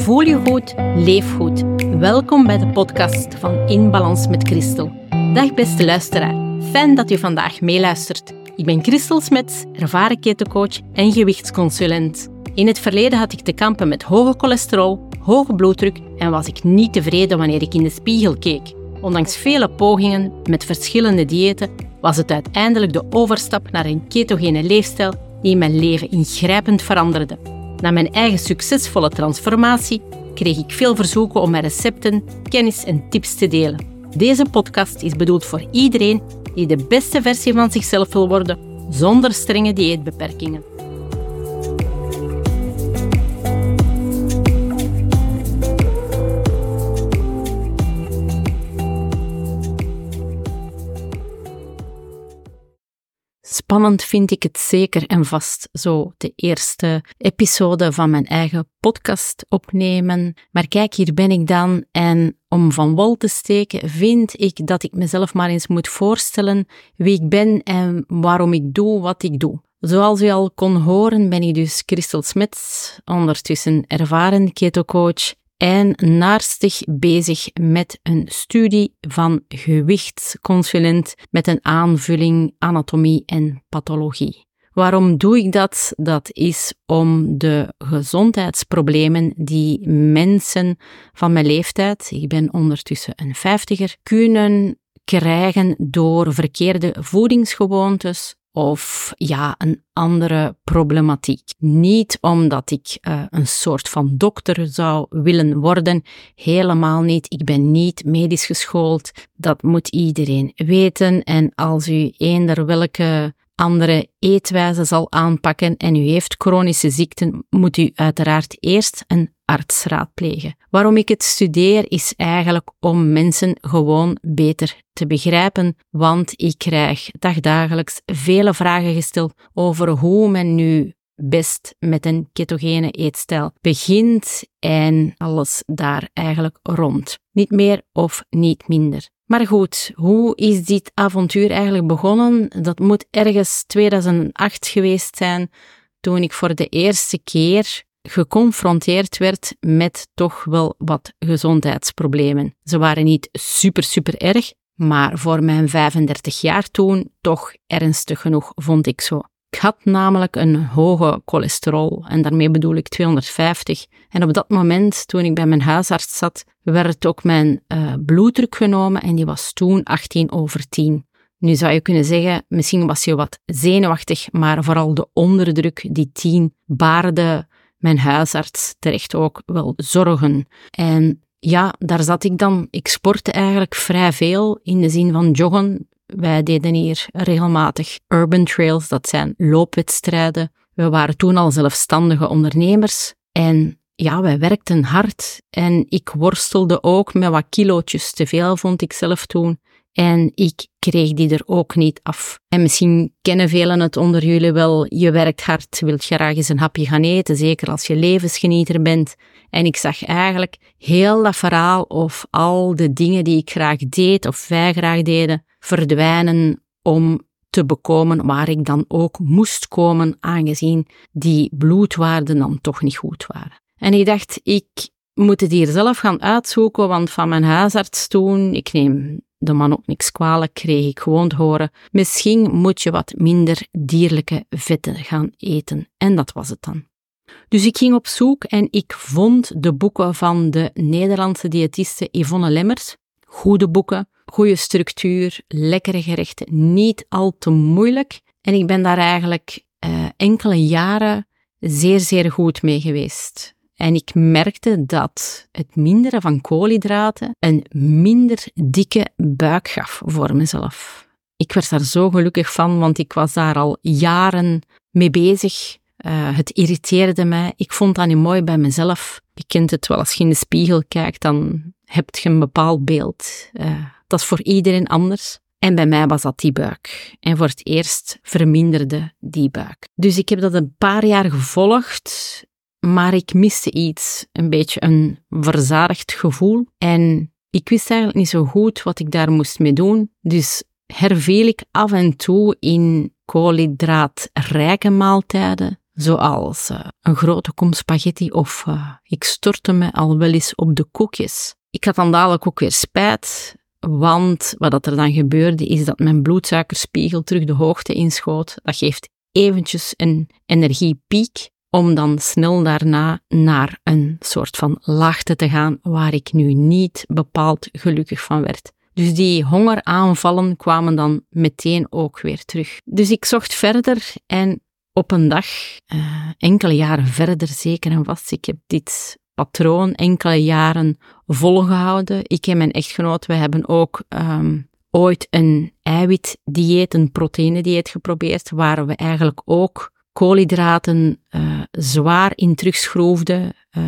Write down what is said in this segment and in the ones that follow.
Voel je goed, leef goed. Welkom bij de podcast van In Balans met Christel. Dag beste luisteraar, fijn dat u vandaag meeluistert. Ik ben Christel Smets, ervaren ketocoach en gewichtsconsulent. In het verleden had ik te kampen met hoge cholesterol, hoge bloeddruk en was ik niet tevreden wanneer ik in de spiegel keek. Ondanks vele pogingen met verschillende diëten was het uiteindelijk de overstap naar een ketogene leefstijl die mijn leven ingrijpend veranderde. Na mijn eigen succesvolle transformatie kreeg ik veel verzoeken om mijn recepten, kennis en tips te delen. Deze podcast is bedoeld voor iedereen die de beste versie van zichzelf wil worden zonder strenge dieetbeperkingen. Spannend vind ik het zeker en vast zo de eerste episode van mijn eigen podcast opnemen. Maar kijk, hier ben ik dan en om van wal te steken vind ik dat ik mezelf maar eens moet voorstellen wie ik ben en waarom ik doe wat ik doe. Zoals u al kon horen ben ik dus Christel Smits, ondertussen ervaren ketocoach en naarstig bezig met een studie van gewichtsconsulent met een aanvulling anatomie en pathologie. Waarom doe ik dat? Dat is om de gezondheidsproblemen die mensen van mijn leeftijd, ik ben ondertussen een vijftiger, kunnen krijgen door verkeerde voedingsgewoontes, of ja, een andere problematiek. Niet omdat ik uh, een soort van dokter zou willen worden, helemaal niet. Ik ben niet medisch geschoold, dat moet iedereen weten. En als u eender welke andere eetwijze zal aanpakken en u heeft chronische ziekten, moet u uiteraard eerst een arts raadplegen. Waarom ik het studeer is eigenlijk om mensen gewoon beter te begrijpen, want ik krijg dagdagelijks vele vragen gesteld over hoe men nu best met een ketogene eetstijl begint en alles daar eigenlijk rond. Niet meer of niet minder. Maar goed, hoe is dit avontuur eigenlijk begonnen? Dat moet ergens 2008 geweest zijn, toen ik voor de eerste keer geconfronteerd werd met toch wel wat gezondheidsproblemen. Ze waren niet super, super erg, maar voor mijn 35 jaar toen toch ernstig genoeg, vond ik zo. Ik had namelijk een hoge cholesterol en daarmee bedoel ik 250. En op dat moment, toen ik bij mijn huisarts zat, werd ook mijn uh, bloeddruk genomen en die was toen 18 over 10. Nu zou je kunnen zeggen, misschien was je wat zenuwachtig, maar vooral de onderdruk, die 10, baarde mijn huisarts terecht ook wel zorgen. En ja, daar zat ik dan. Ik sportte eigenlijk vrij veel in de zin van joggen. Wij deden hier regelmatig urban trails, dat zijn loopwedstrijden. We waren toen al zelfstandige ondernemers en ja, wij werkten hard en ik worstelde ook met wat kilootjes te veel, vond ik zelf toen. En ik kreeg die er ook niet af. En misschien kennen velen het onder jullie wel. Je werkt hard, wilt graag eens een hapje gaan eten, zeker als je levensgenieter bent. En ik zag eigenlijk heel dat verhaal of al de dingen die ik graag deed of wij graag deden, verdwijnen om te bekomen waar ik dan ook moest komen, aangezien die bloedwaarden dan toch niet goed waren. En ik dacht, ik moet het hier zelf gaan uitzoeken, want van mijn huisarts toen, ik neem de man ook niks kwalijk, kreeg ik gewoon te horen, misschien moet je wat minder dierlijke vetten gaan eten. En dat was het dan. Dus ik ging op zoek en ik vond de boeken van de Nederlandse diëtiste Yvonne Lemmers. Goede boeken, goede structuur, lekkere gerechten, niet al te moeilijk. En ik ben daar eigenlijk uh, enkele jaren zeer, zeer goed mee geweest. En ik merkte dat het minderen van koolhydraten een minder dikke buik gaf voor mezelf. Ik werd daar zo gelukkig van, want ik was daar al jaren mee bezig. Uh, het irriteerde mij. Ik vond dat niet mooi bij mezelf. Je kent het wel, als je in de spiegel kijkt, dan heb je een bepaald beeld. Uh, dat is voor iedereen anders. En bij mij was dat die buik. En voor het eerst verminderde die buik. Dus ik heb dat een paar jaar gevolgd maar ik miste iets, een beetje een verzadigd gevoel. En ik wist eigenlijk niet zo goed wat ik daar moest mee doen. Dus herviel ik af en toe in koolhydraatrijke maaltijden, zoals uh, een grote kom spaghetti of uh, ik stortte me al wel eens op de koekjes. Ik had dan dadelijk ook weer spijt, want wat er dan gebeurde is dat mijn bloedsuikerspiegel terug de hoogte inschoot. Dat geeft eventjes een energiepiek om dan snel daarna naar een soort van laagte te gaan waar ik nu niet bepaald gelukkig van werd. Dus die hongeraanvallen kwamen dan meteen ook weer terug. Dus ik zocht verder en op een dag, uh, enkele jaren verder zeker en vast, ik heb dit patroon enkele jaren volgehouden. Ik en mijn echtgenoot, we hebben ook um, ooit een eiwitdieet, een proteïnedieet geprobeerd, waar we eigenlijk ook koolhydraten uh, zwaar in terugschroefden. Uh,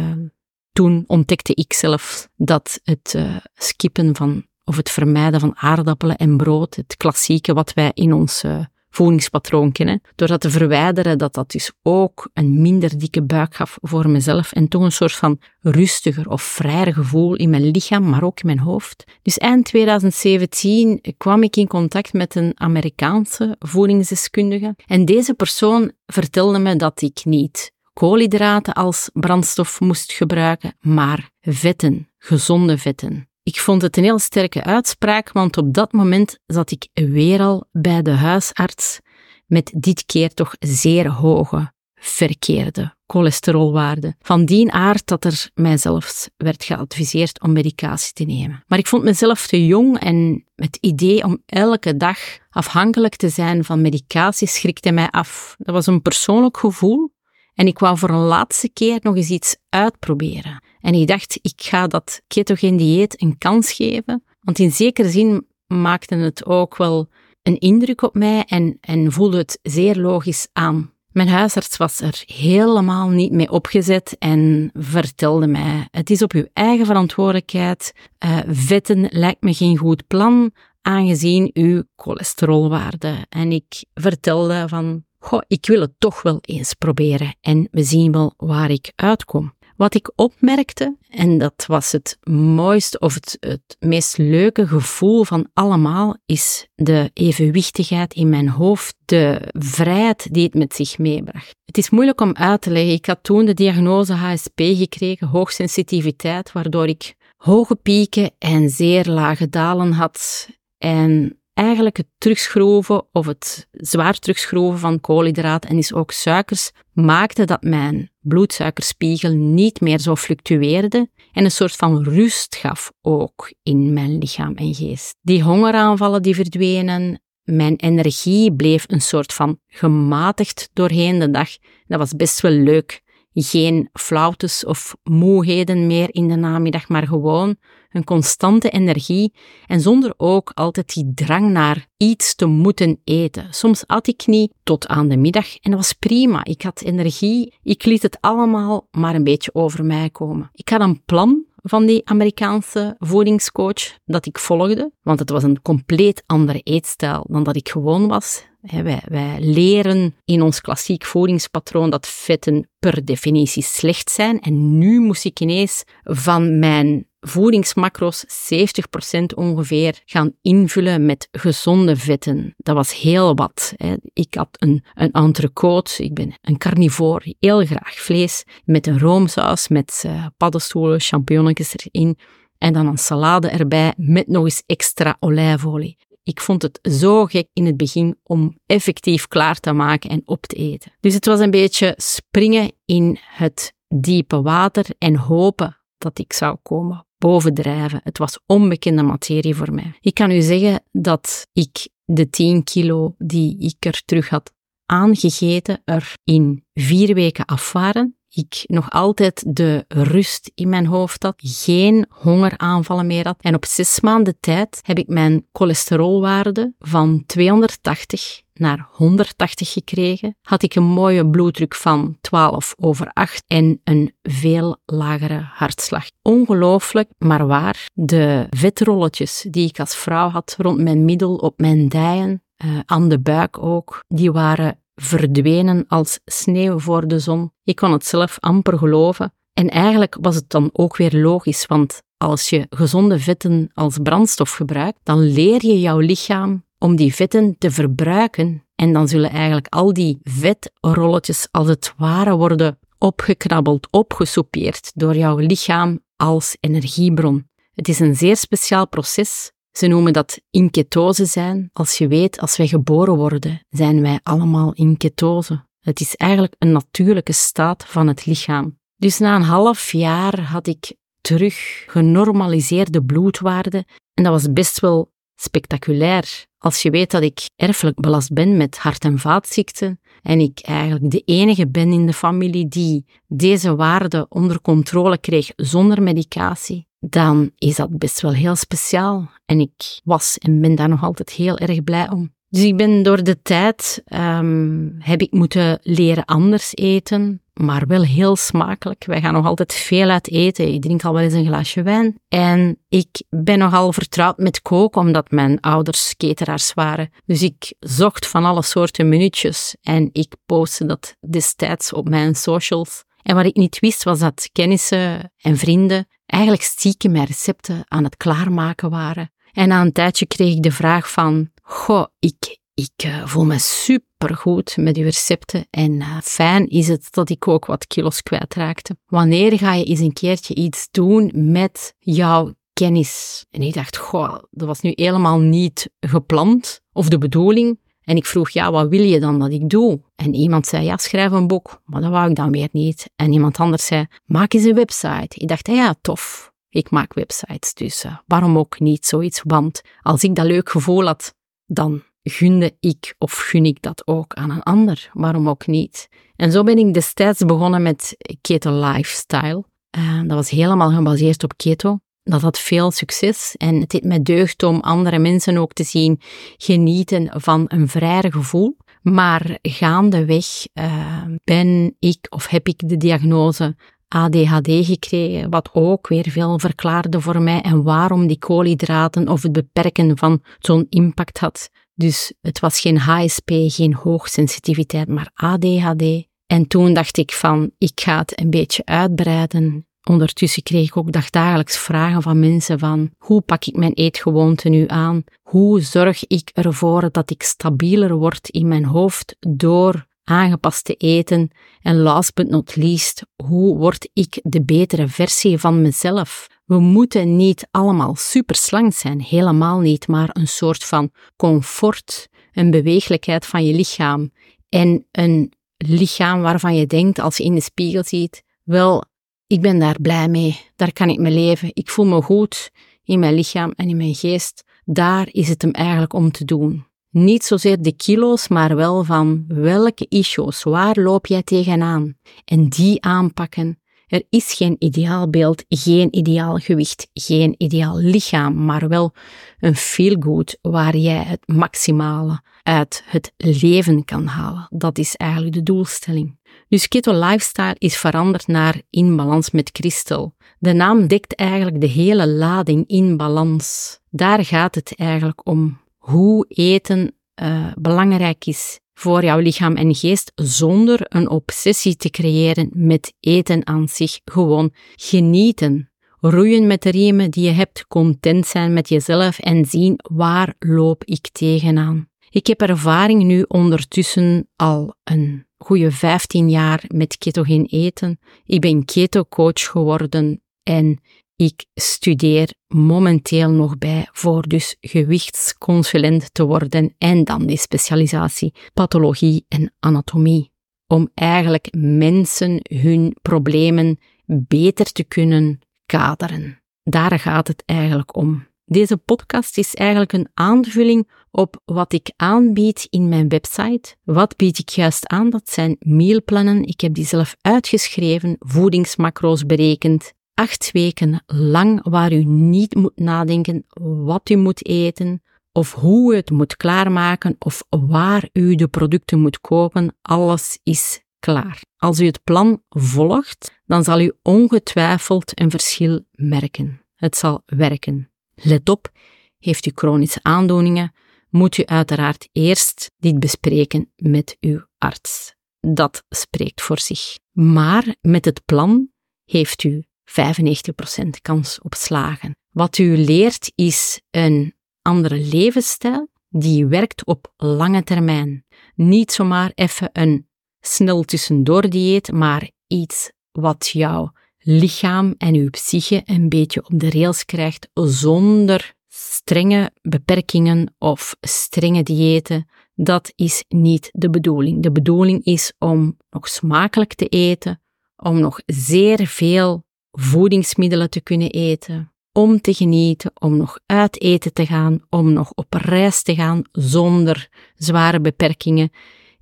toen ontdekte ik zelf dat het uh, skippen van of het vermijden van aardappelen en brood, het klassieke wat wij in uh, voedingspatroon kennen, door dat te verwijderen, dat dat dus ook een minder dikke buik gaf voor mezelf en toch een soort van rustiger of vrijer gevoel in mijn lichaam, maar ook in mijn hoofd. Dus eind 2017 kwam ik in contact met een Amerikaanse voedingsdeskundige en deze persoon vertelde me dat ik niet koolhydraten als brandstof moest gebruiken, maar vetten, gezonde vetten. Ik vond het een heel sterke uitspraak, want op dat moment zat ik weer al bij de huisarts met dit keer toch zeer hoge, verkeerde cholesterolwaarden. Van die aard dat er mij zelfs werd geadviseerd om medicatie te nemen. Maar ik vond mezelf te jong en het idee om elke dag afhankelijk te zijn van medicatie schrikte mij af. Dat was een persoonlijk gevoel en ik wou voor een laatste keer nog eens iets uitproberen. En ik dacht, ik ga dat ketogeen dieet een kans geven, want in zekere zin maakte het ook wel een indruk op mij en, en voelde het zeer logisch aan. Mijn huisarts was er helemaal niet mee opgezet en vertelde mij: Het is op uw eigen verantwoordelijkheid. Uh, vetten lijkt me geen goed plan, aangezien uw cholesterolwaarde. En ik vertelde van: Goh, ik wil het toch wel eens proberen en we zien wel waar ik uitkom. Wat ik opmerkte, en dat was het mooiste of het, het meest leuke gevoel van allemaal, is de evenwichtigheid in mijn hoofd, de vrijheid die het met zich meebracht. Het is moeilijk om uit te leggen. Ik had toen de diagnose HSP gekregen, hoogsensitiviteit, waardoor ik hoge pieken en zeer lage dalen had. En eigenlijk het terugschroeven of het zwaar terugschroeven van koolhydraten en is ook suikers maakte dat mijn bloedsuikerspiegel niet meer zo fluctueerde en een soort van rust gaf ook in mijn lichaam en geest. Die hongeraanvallen die verdwenen, mijn energie bleef een soort van gematigd doorheen de dag. Dat was best wel leuk. Geen flauwtes of moeheden meer in de namiddag, maar gewoon een constante energie en zonder ook altijd die drang naar iets te moeten eten. Soms at ik niet tot aan de middag en dat was prima. Ik had energie, ik liet het allemaal maar een beetje over mij komen. Ik had een plan van die Amerikaanse voedingscoach dat ik volgde, want het was een compleet andere eetstijl dan dat ik gewoon was. Wij, wij, leren in ons klassiek voedingspatroon dat vetten per definitie slecht zijn. En nu moest ik ineens van mijn voedingsmacro's 70% ongeveer gaan invullen met gezonde vetten. Dat was heel wat. Hè. Ik had een, een entrecote, ik ben een carnivoor, heel graag vlees, met een roomsaus, met uh, paddenstoelen, champignonnetjes erin en dan een salade erbij met nog eens extra olijfolie. Ik vond het zo gek in het begin om effectief klaar te maken en op te eten. Dus het was een beetje springen in het diepe water en hopen dat ik zou komen bovendrijven. Het was onbekende materie voor mij. Ik kan u zeggen dat ik de 10 kilo die ik er terug had aangegeten er in vier weken af waren ik nog altijd de rust in mijn hoofd had, geen hongeraanvallen meer had. En op zes maanden tijd heb ik mijn cholesterolwaarde van 280 naar 180 gekregen. Had ik een mooie bloeddruk van 12 over 8 en een veel lagere hartslag. Ongelooflijk, maar waar. De vetrolletjes die ik als vrouw had rond mijn middel, op mijn dijen, uh, aan de buik ook, die waren verdwenen als sneeuw voor de zon. Ik kon het zelf amper geloven. En eigenlijk was het dan ook weer logisch, want als je gezonde vetten als brandstof gebruikt, dan leer je jouw lichaam om die vetten te verbruiken En dan zullen eigenlijk al die vetrolletjes als het ware worden opgekrabbeld, opgesoupeerd door jouw lichaam als energiebron. Het is een zeer speciaal proces. Ze noemen dat in ketose zijn. Als je weet, als wij geboren worden, zijn wij allemaal in ketose. Het is eigenlijk een natuurlijke staat van het lichaam. Dus na een half jaar had ik terug genormaliseerde bloedwaarden en dat was best wel spectaculair. Als je weet dat ik erfelijk belast ben met hart- en vaatziekten en ik eigenlijk de enige ben in de familie die deze waarden onder controle kreeg zonder medicatie, dan is dat best wel heel speciaal. En ik was en ben daar nog altijd heel erg blij om. Dus ik ben door de tijd, um, heb ik moeten leren anders eten, maar wel heel smakelijk. Wij gaan nog altijd veel uit eten. Ik drink al wel eens een glaasje wijn. En ik ben nogal vertrouwd met koken, omdat mijn ouders cateraars waren. Dus ik zocht van alle soorten minuutjes en ik postte dat destijds op mijn socials. En wat ik niet wist, was dat kennissen en vrienden eigenlijk stiekem mijn recepten aan het klaarmaken waren. En na een tijdje kreeg ik de vraag van, goh, ik, ik uh, voel me supergoed met uw recepten en uh, fijn is het dat ik ook wat kilo's kwijtraakte. Wanneer ga je eens een keertje iets doen met jouw kennis? En ik dacht, goh, dat was nu helemaal niet gepland of de bedoeling. En ik vroeg, ja, wat wil je dan dat ik doe? En iemand zei, ja, schrijf een boek. Maar dat wou ik dan weer niet. En iemand anders zei, maak eens een website. Ik dacht, ja, tof. Ik maak websites, dus uh, waarom ook niet zoiets? Want als ik dat leuk gevoel had, dan gunde ik of gun ik dat ook aan een ander. Waarom ook niet? En zo ben ik destijds begonnen met Keto Lifestyle. Uh, dat was helemaal gebaseerd op keto. Dat had veel succes en het deed mij deugd om andere mensen ook te zien genieten van een vrijer gevoel. Maar gaandeweg uh, ben ik of heb ik de diagnose ADHD gekregen, wat ook weer veel verklaarde voor mij en waarom die koolhydraten of het beperken van zo'n impact had. Dus het was geen HSP, geen hoogsensitiviteit, maar ADHD. En toen dacht ik van, ik ga het een beetje uitbreiden. Ondertussen kreeg ik ook dagdagelijks vragen van mensen van, hoe pak ik mijn eetgewoonte nu aan? Hoe zorg ik ervoor dat ik stabieler word in mijn hoofd door aangepast te eten? En last but not least, hoe word ik de betere versie van mezelf? We moeten niet allemaal super slank zijn, helemaal niet, maar een soort van comfort, een beweeglijkheid van je lichaam en een lichaam waarvan je denkt als je in de spiegel ziet, wel, ik ben daar blij mee, daar kan ik mee leven, ik voel me goed in mijn lichaam en in mijn geest. Daar is het hem eigenlijk om te doen. Niet zozeer de kilo's, maar wel van welke issues, waar loop jij tegenaan? En die aanpakken er is geen ideaal beeld, geen ideaal gewicht, geen ideaal lichaam, maar wel een feel-good waar jij het maximale uit het leven kan halen. Dat is eigenlijk de doelstelling. Dus Keto Lifestyle is veranderd naar In Balans met Crystal. De naam dekt eigenlijk de hele lading in balans. Daar gaat het eigenlijk om. Hoe eten uh, belangrijk is voor jouw lichaam en geest zonder een obsessie te creëren met eten aan zich. Gewoon genieten. Roeien met de riemen die je hebt, content zijn met jezelf en zien waar loop ik tegenaan. Ik heb ervaring nu ondertussen al een goede 15 jaar met ketogeen eten. Ik ben keto coach geworden en ik studeer momenteel nog bij voor dus gewichtsconsulent te worden en dan die specialisatie pathologie en anatomie. Om eigenlijk mensen hun problemen beter te kunnen kaderen. Daar gaat het eigenlijk om. Deze podcast is eigenlijk een aanvulling op wat ik aanbied in mijn website. Wat bied ik juist aan? Dat zijn mealplannen. Ik heb die zelf uitgeschreven, voedingsmacro's berekend, acht weken lang waar u niet moet nadenken wat u moet eten, of hoe u het moet klaarmaken, of waar u de producten moet kopen. Alles is klaar. Als u het plan volgt, dan zal u ongetwijfeld een verschil merken. Het zal werken. Let op, heeft u chronische aandoeningen, moet u uiteraard eerst dit bespreken met uw arts. Dat spreekt voor zich. Maar met het plan heeft u 95% kans op slagen. Wat u leert is een andere levensstijl, die werkt op lange termijn. Niet zomaar even een snel tussendoor dieet, maar iets wat jouw lichaam en uw psyche een beetje op de rails krijgt zonder strenge beperkingen of strenge diëten. Dat is niet de bedoeling. De bedoeling is om nog smakelijk te eten, om nog zeer veel voedingsmiddelen te kunnen eten, om te genieten, om nog uit eten te gaan, om nog op reis te gaan zonder zware beperkingen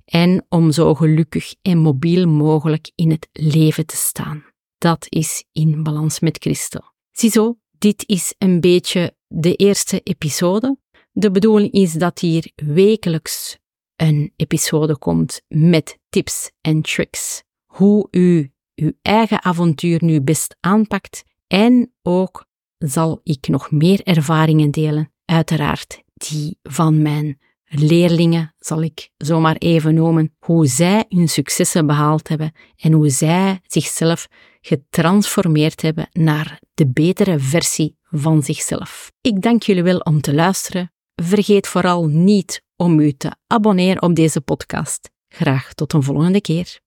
en om zo gelukkig en mobiel mogelijk in het leven te staan. Dat is in balans met Christus. Ziezo, dit is een beetje de eerste episode. De bedoeling is dat hier wekelijks een episode komt met tips en tricks. Hoe u uw eigen avontuur nu best aanpakt en ook zal ik nog meer ervaringen delen, uiteraard die van mijn leerlingen, zal ik zomaar even noemen, hoe zij hun successen behaald hebben en hoe zij zichzelf getransformeerd hebben naar de betere versie van zichzelf. Ik dank jullie wel om te luisteren. Vergeet vooral niet om u te abonneren op deze podcast. Graag tot een volgende keer.